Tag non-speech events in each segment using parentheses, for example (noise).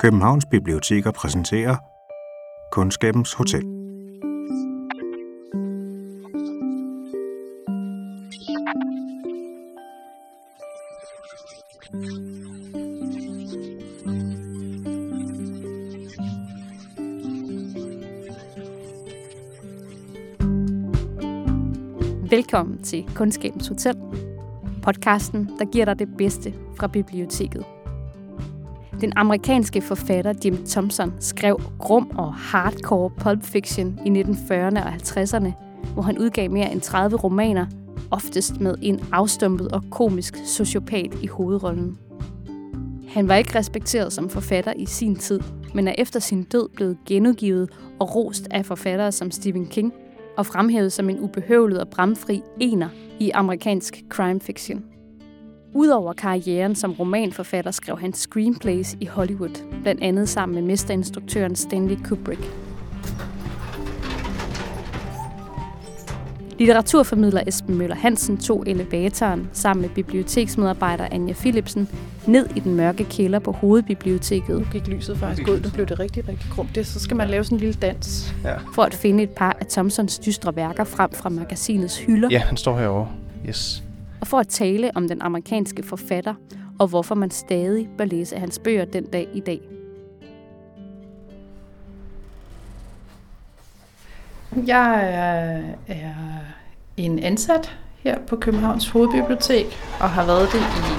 Københavns Biblioteker præsenterer Kundskabens Hotel. Velkommen til Kundskabens Hotel, podcasten, der giver dig det bedste fra biblioteket. Den amerikanske forfatter Jim Thompson skrev grum og hardcore pulp fiction i 1940'erne og 50'erne, hvor han udgav mere end 30 romaner, oftest med en afstumpet og komisk sociopat i hovedrollen. Han var ikke respekteret som forfatter i sin tid, men er efter sin død blevet genudgivet og rost af forfattere som Stephen King og fremhævet som en ubehøvlet og bramfri ener i amerikansk crime fiction. Udover karrieren som romanforfatter skrev han screenplays i Hollywood, blandt andet sammen med mesterinstruktøren Stanley Kubrick. Litteraturformidler Esben Møller Hansen tog elevatoren sammen med biblioteksmedarbejder Anja Philipsen ned i den mørke kælder på hovedbiblioteket Nu gik lyset faktisk ud, nu blev det rigtig, rigtig grumt. Det, så skal man lave sådan en lille dans. for at finde et par af Thompsons dystre værker frem fra magasinets hylder, Ja, han står herovre. Yes. Og for at tale om den amerikanske forfatter og hvorfor man stadig bør læse hans bøger den dag i dag. Jeg er, er en ansat her på Københavns Hovedbibliotek, og har været det i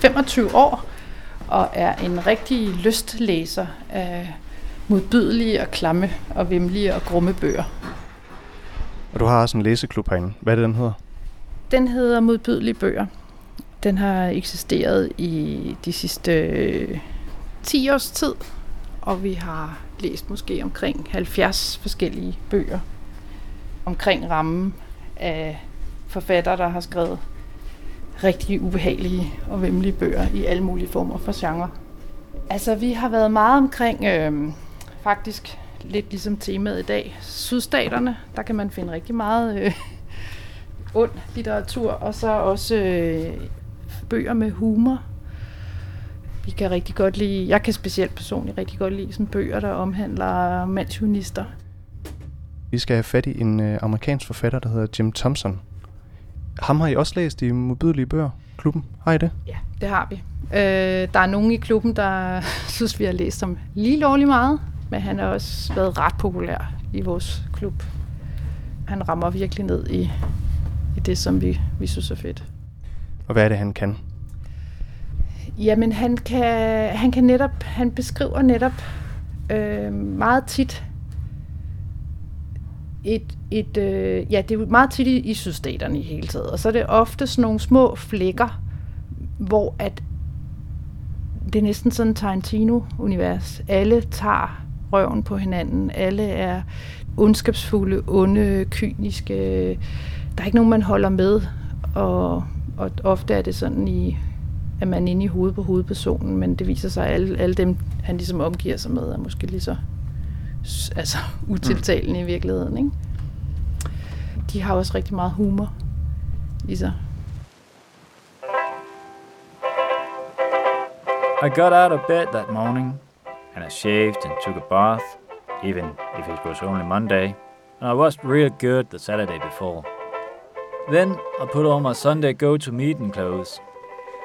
25 år, og er en rigtig lystlæser af modbydelige og klamme og vemmelige og grumme bøger. Og du har også en læseklub herinde. Hvad er det, den hedder? Den hedder Modbydelige Bøger. Den har eksisteret i de sidste øh, 10 års tid, og vi har læst måske omkring 70 forskellige bøger omkring rammen af forfattere, der har skrevet rigtig ubehagelige og vemmelige bøger i alle mulige former for genre. Altså, vi har været meget omkring, øh, faktisk lidt ligesom temaet i dag, sydstaterne. Der kan man finde rigtig meget øh, ond litteratur, og så også øh, bøger med humor. Vi kan rigtig godt lide, jeg kan specielt personligt rigtig godt lide sådan bøger, der omhandler mandshumanister. Vi skal have fat i en øh, amerikansk forfatter, der hedder Jim Thompson. Ham har I også læst i modbydelige bøger, klubben. Har I det? Ja, det har vi. Øh, der er nogen i klubben, der (laughs) synes, vi har læst ham lige lovlig meget, men han har også været ret populær i vores klub. Han rammer virkelig ned i, i det, som vi, vi synes er fedt. Og hvad er det, han kan? Jamen, han kan, han kan netop, han beskriver netop øh, meget tit et, et øh, ja, det er jo meget tit i, i sydstaterne i hele taget, og så er det ofte sådan nogle små flækker, hvor at det er næsten sådan Tarantino-univers. Alle tager røven på hinanden. Alle er ondskabsfulde, onde, kyniske. Der er ikke nogen, man holder med. Og, og ofte er det sådan, i, at man er inde i hovedet på hovedpersonen, men det viser sig, at alle, alle dem, han ligesom omgiver sig med, er måske lige så altså, (laughs) utiltalende i virkeligheden. Ikke? De har også rigtig meget humor i sig. I got out of bed that morning, and I shaved and took a bath, even if it was only Monday, and I was real good the Saturday before. Then I put on my Sunday go-to meeting clothes,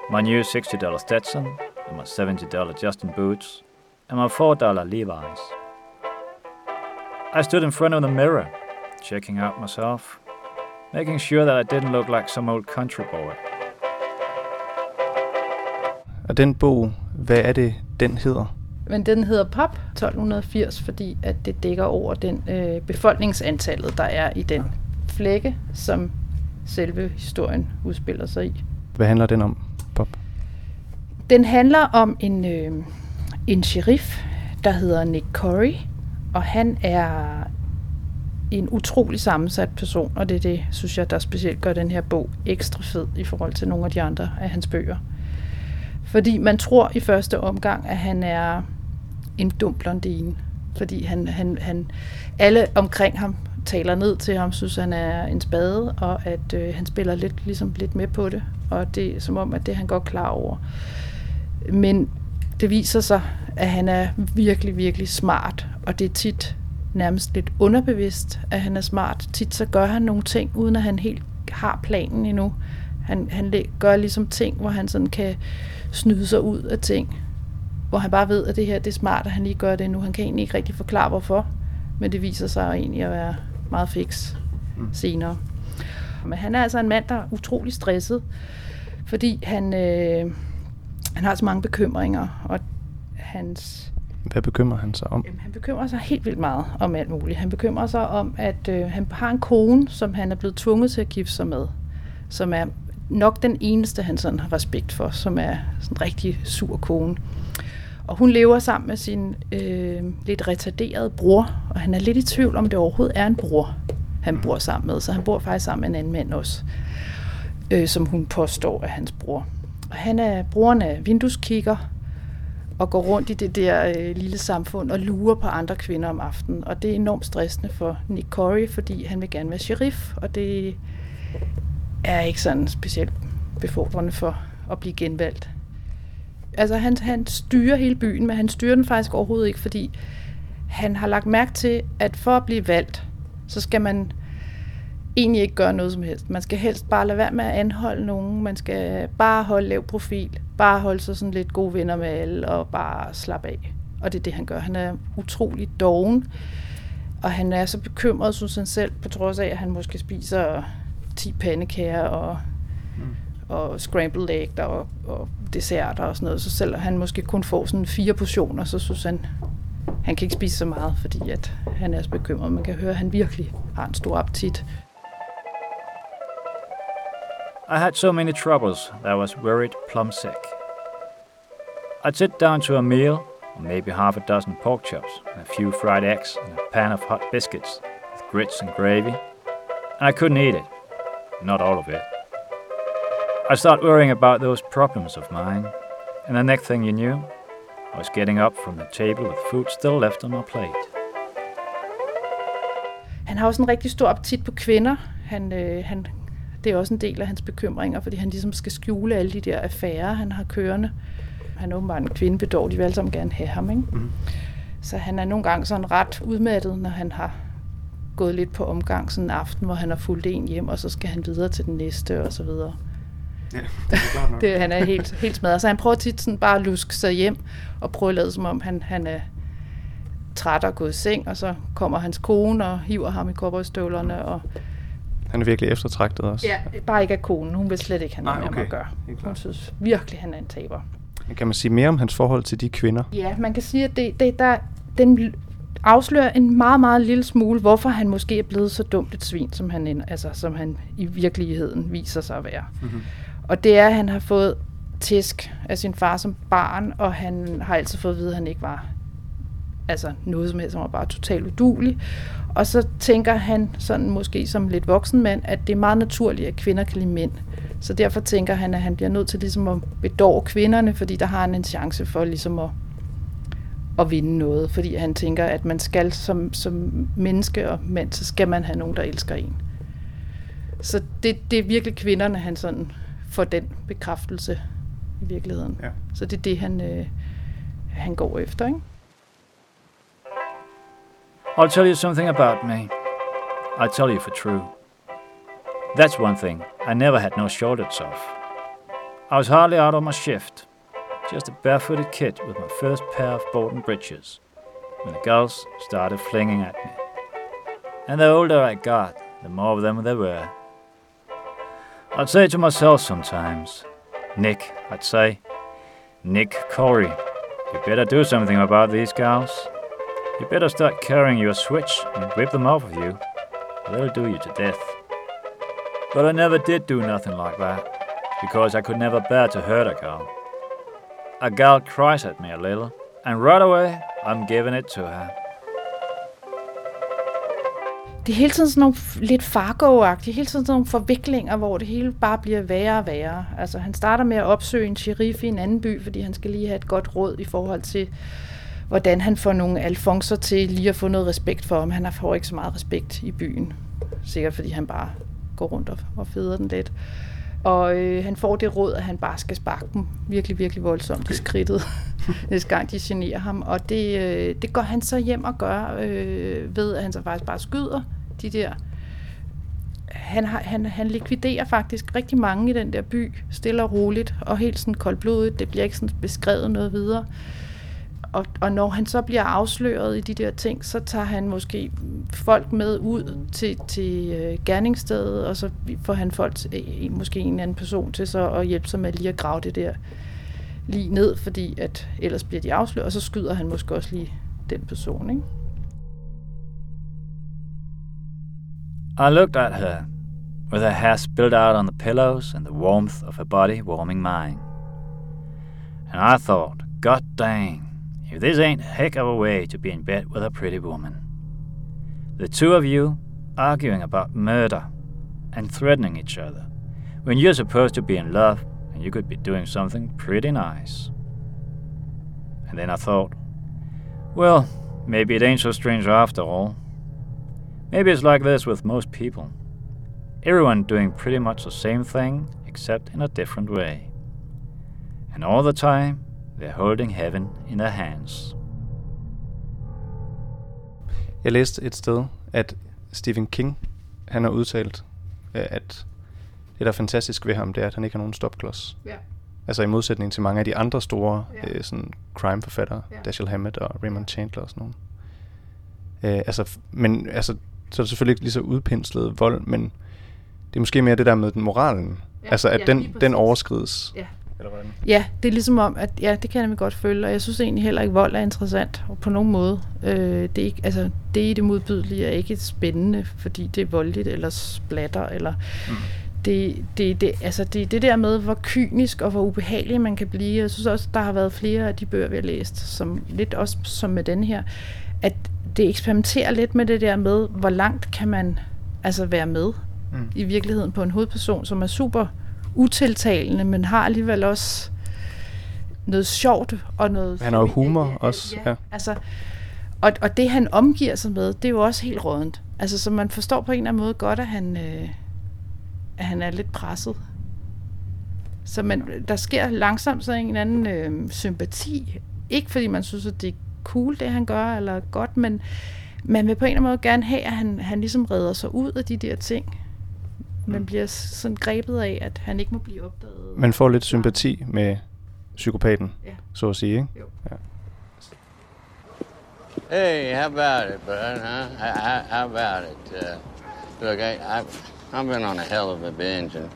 my new $60 Stetson, and my $70 Justin boots, and my $4 Levi's. I stood in front of the mirror, checking out myself, making sure that I didn't look like some old country boy. Og den bog, hvad er det, den hedder? Men den hedder POP 1280, fordi at det dækker over den øh, befolkningsantallet, der er i den flække, som selve historien udspiller sig i. Hvad handler den om, Bob? Den handler om en, øh, en sheriff, der hedder Nick Corey, og han er en utrolig sammensat person, og det er det, synes jeg, der specielt gør den her bog ekstra fed i forhold til nogle af de andre af hans bøger. Fordi man tror i første omgang, at han er en dum blondine. Fordi han, han, han, alle omkring ham taler ned til ham, synes han er en spade, og at øh, han spiller lidt, ligesom lidt med på det. Og det er som om, at det er han godt klar over. Men det viser sig, at han er virkelig, virkelig smart, og det er tit nærmest lidt underbevidst, at han er smart. Tit så gør han nogle ting, uden at han helt har planen endnu. Han, han gør ligesom ting, hvor han sådan kan snyde sig ud af ting. Hvor han bare ved, at det her det er smart, at han lige gør det nu. Han kan egentlig ikke rigtig forklare, hvorfor. Men det viser sig egentlig at være meget fix mm. senere. Men han er altså en mand, der er utrolig stresset, fordi han, øh, han har så mange bekymringer, og hans... Hvad bekymrer han sig om? Jamen, han bekymrer sig helt vildt meget om alt muligt. Han bekymrer sig om, at øh, han har en kone, som han er blevet tvunget til at gifte sig med, som er nok den eneste, han sådan har respekt for, som er sådan en rigtig sur kone. Og hun lever sammen med sin øh, lidt retarderede bror, og han er lidt i tvivl om, det overhovedet er en bror, han bor sammen med. Så han bor faktisk sammen med en anden mand også, øh, som hun påstår er hans bror. Og han er, broren af vindueskigger, og går rundt i det der øh, lille samfund og lurer på andre kvinder om aftenen. Og det er enormt stressende for Nick Corey, fordi han vil gerne være sheriff, og det er ikke sådan specielt befordrende for at blive genvalgt. Altså han, han styrer hele byen, men han styrer den faktisk overhovedet ikke, fordi han har lagt mærke til, at for at blive valgt, så skal man egentlig ikke gøre noget som helst. Man skal helst bare lade være med at anholde nogen. Man skal bare holde lav profil. Bare holde sig sådan lidt gode venner med alle og bare slappe af. Og det er det, han gør. Han er utrolig doven. Og han er så bekymret, synes han selv, på trods af, at han måske spiser 10 pandekager og, mm og scrambled egg og, og desserter og sådan noget. Så selvom han måske kun får sådan fire portioner, så synes han, han kan ikke spise så meget, fordi at han er så bekymret. Man kan høre, at han virkelig har en stor appetit. I had so many troubles that I was worried plumb sick. I'd sit down to a meal, maybe half a dozen pork chops, and a few fried eggs, and a pan of hot biscuits with grits and gravy, and I couldn't eat it. Not all of it. I started worrying about those problems of mine, and the next thing you knew, I was getting up from the table with food still left on my plate. Han har også en rigtig stor appetit på kvinder. Han, øh, han, det er også en del af hans bekymringer, fordi han ligesom skal skjule alle de der affærer, han har kørende. Han er åbenbart en kvindebedår, de vil alle sammen gerne have ham. Ikke? Mm. Så han er nogle gange sådan ret udmattet, når han har gået lidt på omgang sådan en aften, hvor han har fulgt en hjem, og så skal han videre til den næste, og så videre. Ja, det er klart nok. det, han er helt, helt smadret. Så han prøver tit sådan bare at luske sig hjem, og prøve at lade som om, han, han er træt og gået i seng, og så kommer hans kone og hiver ham i cowboystøvlerne. Og han er virkelig eftertragtet også. Ja, bare ikke af konen. Hun vil slet ikke have noget med okay. at gøre. Hun synes virkelig, han er en taber. Kan man sige mere om hans forhold til de kvinder? Ja, man kan sige, at det, det, der, den afslører en meget, meget lille smule, hvorfor han måske er blevet så dumt et svin, som han, altså, som han i virkeligheden viser sig at være. Mm-hmm. Og det er, at han har fået tæsk af sin far som barn, og han har altid fået at vide, at han ikke var altså noget som helst, han var bare totalt udulig. Og så tænker han sådan måske som lidt voksen mand, at det er meget naturligt, at kvinder kan lide mænd. Så derfor tænker han, at han bliver nødt til ligesom at bedåre kvinderne, fordi der har han en chance for ligesom at, at vinde noget. Fordi han tænker, at man skal som, som menneske og mand, så skal man have nogen, der elsker en. Så det, det er virkelig kvinderne, han sådan får den bekræftelse i virkeligheden. Ja. Så det er det, han, øh, han går efter, ikke? I'll tell you something about me. I'll tell you for true. That's one thing I never had no shortage of. I was hardly out of my shift, just a barefooted kid with my first pair of Bolton breeches, when the girls started flinging at me. And the older I got, the more of them there were. I'd say to myself sometimes, Nick, I'd say, Nick Corey, you better do something about these gals. You better start carrying your switch and whip them off of you, or they'll do you to death. But I never did do nothing like that, because I could never bear to hurt a girl. A gal cries at me a little, and right away I'm giving it to her. Det er hele tiden sådan nogle lidt fargo hele tiden sådan nogle forviklinger, hvor det hele bare bliver værre og værre. Altså han starter med at opsøge en sheriff i en anden by, fordi han skal lige have et godt råd i forhold til, hvordan han får nogle alfonser til lige at få noget respekt for ham. Han får ikke så meget respekt i byen. Sikkert fordi han bare går rundt og, og feder den lidt. Og øh, han får det råd, at han bare skal sparke dem virkelig, virkelig voldsomt i skridtet, (laughs) næste gang de generer ham. Og det, øh, det går han så hjem og gør øh, ved, at han så faktisk bare skyder de der han, har, han, han likviderer faktisk rigtig mange i den der by, stille og roligt, og helt sådan koldblodigt. Det bliver ikke sådan beskrevet noget videre. Og, og når han så bliver afsløret i de der ting, så tager han måske folk med ud til, til øh, gerningsstedet, og så får han folk, øh, måske en anden person til så at hjælpe sig med lige at grave det der lige ned, fordi at ellers bliver de afsløret, og så skyder han måske også lige den person, ikke? I looked at her, with her hair spilled out on the pillows and the warmth of her body warming mine. And I thought, God dang, if this ain't a heck of a way to be in bed with a pretty woman. The two of you arguing about murder and threatening each other when you're supposed to be in love and you could be doing something pretty nice. And then I thought, well, maybe it ain't so strange after all. Maybe it's like this with most people. Everyone doing pretty much the same thing, except in a different way. And all the time, they're holding heaven in their hands. Jeg læste et sted, at Stephen King, han har udtalt, øh, at det, der er fantastisk ved ham, det er, at han ikke har nogen stopklods. Ja. Altså i modsætning til mange af de andre store Ja. øh, sådan crime-forfattere, Ja. Dashiell Hammett og Raymond Chandler og sådan nogle. Øh, altså, men altså, så er det selvfølgelig ikke lige så udpenslet vold, men det er måske mere det der med den moralen. Ja, altså, at ja, den, den overskrides. Ja. Eller hvordan? Ja, det er ligesom om, at ja, det kan jeg nemlig godt føle, og jeg synes egentlig heller ikke, at vold er interessant og på nogen måde. Øh, det, er ikke, altså, det i det modbydelige er ikke spændende, fordi det er voldeligt eller splatter. Eller, mm. det, det, det, altså, det, det der med, hvor kynisk og hvor ubehagelig man kan blive. Jeg synes også, der har været flere af de bøger, vi har læst, som lidt også som med den her, at det eksperimenterer lidt med det der med, hvor langt kan man altså være med Mm. i virkeligheden på en hovedperson, som er super utiltalende, men har alligevel også noget sjovt og noget... Han har humor også, Ja, ja. altså, og, og det han omgiver sig med, det er jo også helt rådent. Altså, så man forstår på en eller anden måde godt, at han, øh, at han er lidt presset. Så man, der sker langsomt så en eller anden øh, sympati. Ikke fordi man synes, at det er cool, det han gør, eller godt, men man vil på en eller anden måde gerne have, at han, han ligesom redder sig ud af de der ting. Man Mm. bliver sådan grebet af, at han ikke må blive opdaget. Man får lidt sympati med psykopaten, Ja. så at sige, ikke? Jo. Ja. Hey, how about it, bud? Huh? How, how- about it? Uh, look, I, I, I've been on a hell of a binge, and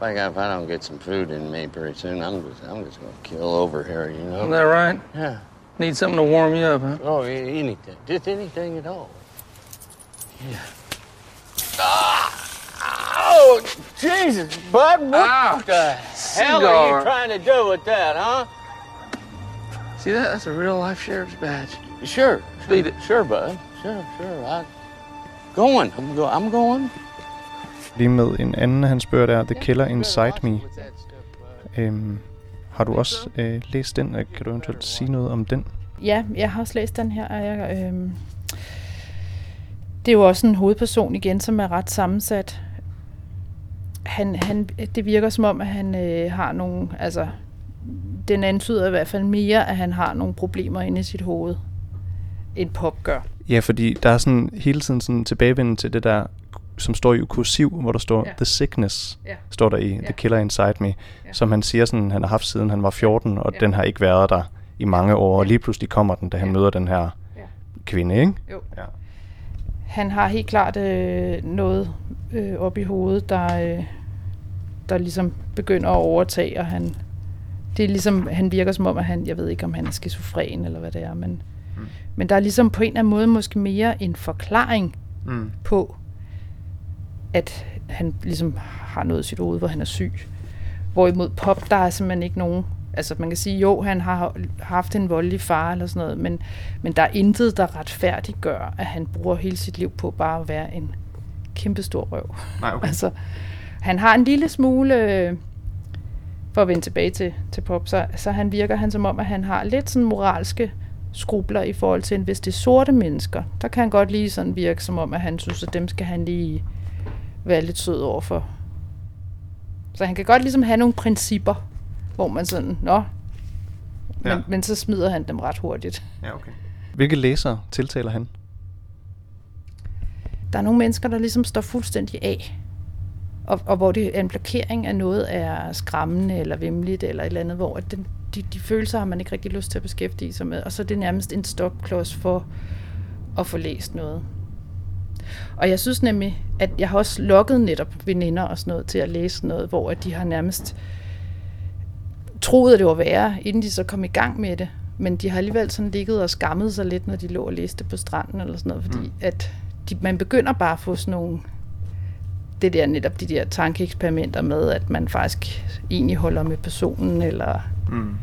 like if I don't get some food in me pretty soon, I'm just, I'm just gonna kill over here, you know? Isn't that right? Yeah. Need something to warm you up, huh? Oh, anything, just anything at all. Yeah. Ah! Oh, Jesus, bud! What Ow. the hell are you Cigar. trying to do with that, huh? See that? That's a real life sheriff's badge. Sure. Beat it. Sure, bud. Sure, sure. I going. I'm go. I'm going. Lige med en anden af hans bøger der, The Killer Inside Me. Øhm, har du også øh, læst den, og kan du eventuelt sige noget om den? Ja, jeg har også læst den her. Og jeg, øhm, det er jo også en hovedperson igen, som er ret sammensat. Han, han, det virker som om, at han øh, har nogle... Altså, den antyder i hvert fald mere, at han har nogle problemer inde i sit hoved, end Pop gør. Ja, fordi der er sådan hele tiden sådan tilbagevenden til det der, som står i kursiv, hvor der står Ja. The Sickness, Ja. står der i Ja. The Killer Inside Me, Ja. som han siger sådan, han har haft siden han var 14, og Ja. den har ikke været der i mange år, og lige pludselig kommer den, da han Ja. møder den her Ja. kvinde, ikke? Jo. Ja. Han har helt klart øh, noget øh, op i hovedet, der, øh, der ligesom begynder at overtage, og han, det er ligesom, han virker som om, at han, jeg ved ikke, om han er skizofren eller hvad det er, men, mm. men der er ligesom på en eller anden måde måske mere en forklaring Mm. på, at han ligesom har noget i sit hoved, hvor han er syg. Hvorimod Pop, der er simpelthen ikke nogen... Altså man kan sige, jo, han har haft en voldelig far eller sådan noget, men, men der er intet, der retfærdiggør, at han bruger hele sit liv på bare at være en kæmpestor røv. Nej, okay. (laughs) Altså, han har en lille smule... øh, For at vende tilbage til, til Pop, så, så han virker han som om, at han har lidt sådan moralske skrubler i forhold til, hvis det er sorte mennesker, der kan han godt lige sådan virke som om, at han synes, at dem skal han lige være lidt sød over for. Så han kan godt ligesom have nogle principper, hvor man sådan, nå, men, Ja. men så smider han dem ret hurtigt. Ja, okay. Hvilke læsere tiltaler han? Der er nogle mennesker, der ligesom står fuldstændig af. Og, og hvor det er en blokering af noget er skræmmende eller vemmeligt eller et eller andet, hvor at den, de, de følelser har man ikke rigtig lyst til at beskæftige sig med. Og så er det nærmest en stopklods for at få læst noget. Og jeg synes nemlig, at jeg har også lokket netop veninder og sådan noget til at læse noget, hvor at de har nærmest troet, at det var værre, inden de så kom i gang med det. Men de har alligevel sådan ligget og skammet sig lidt, når de lå og læste på stranden eller sådan noget, fordi mm. at de, man begynder bare at få sådan nogle, det der netop de der tankeeksperimenter med, at man faktisk egentlig holder med personen, eller Mm.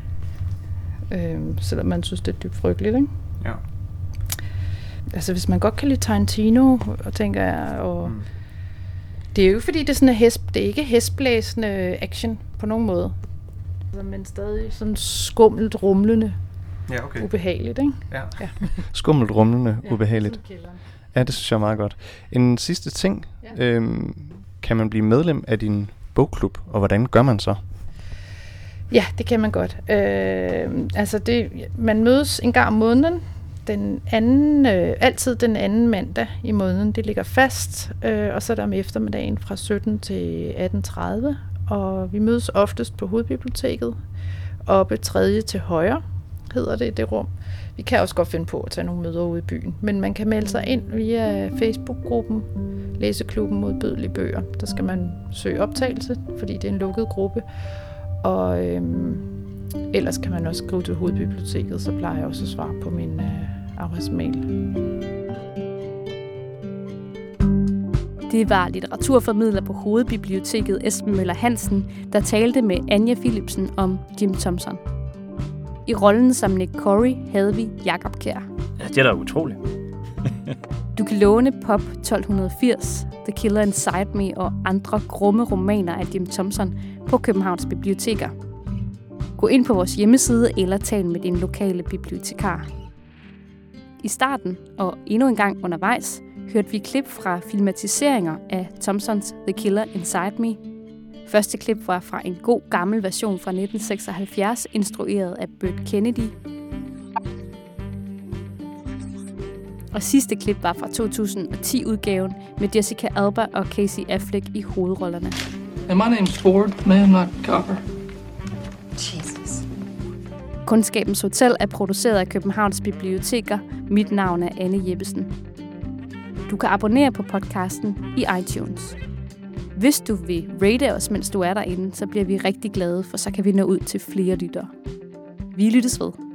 øhm, selvom man synes, det er dybt frygteligt, ikke? Ja. Altså hvis man godt kan lide Tarantino, og tænker jeg, og Mm. det er jo ikke fordi, det er sådan en hest, det er ikke hestblæsende action på nogen måde. Men stadig sådan skummelt, rumlende, Ja, okay. ubehageligt, ikke? Ja. Ja. Skummelt, rumlende, ubehageligt. Som kælderen. Ja, det synes jeg er meget godt. En sidste ting. Ja. Øhm, kan man blive medlem af din bogklub, og hvordan gør man så? Ja, det kan man godt. Øh, altså det, man mødes en gang om måneden. Den anden, øh, altid den anden mandag i måneden. Det ligger fast. Øh, og så er der om eftermiddagen fra 17 til 18.30. Og vi mødes oftest på hovedbiblioteket. Oppe tredje til højre hedder det det rum. Vi kan også godt finde på at tage nogle møder ude i byen. Men man kan melde sig ind via Facebook-gruppen Læseklubben mod bødelige bøger. Der skal man søge optagelse, fordi det er en lukket gruppe. Og øhm, ellers kan man også skrive til hovedbiblioteket, så plejer jeg også at svare på min øh, arbejdsmail. Det var litteraturformidler på Hovedbiblioteket Esben Møller Hansen, der talte med Anja Philipsen om Jim Thompson. I rollen som Nick Corey havde vi Jakob Kjær. Ja, det er da utroligt. (laughs) Du kan låne Pop 1280, The Killer Inside Me og andre grumme romaner af Jim Thompson på Københavns Biblioteker. Gå ind på vores hjemmeside eller tal med din lokale bibliotekar. I starten og endnu en gang undervejs hørte vi klip fra filmatiseringer af Thompsons The Killer Inside Me. Første klip var fra en god gammel version fra 1976, instrueret af Burt Kennedy. Og sidste klip var fra 2010-udgaven med Jessica Alba og Casey Affleck i hovedrollerne. And my name's Ford, man, not Copper. Jesus. Kundskabens Hotel er produceret af Københavns Biblioteker. Mit navn er Anne Jeppesen. Du kan abonnere på podcasten i iTunes. Hvis du vil rate os, mens du er derinde, så bliver vi rigtig glade, for så kan vi nå ud til flere lyttere. Vi lyttes ved.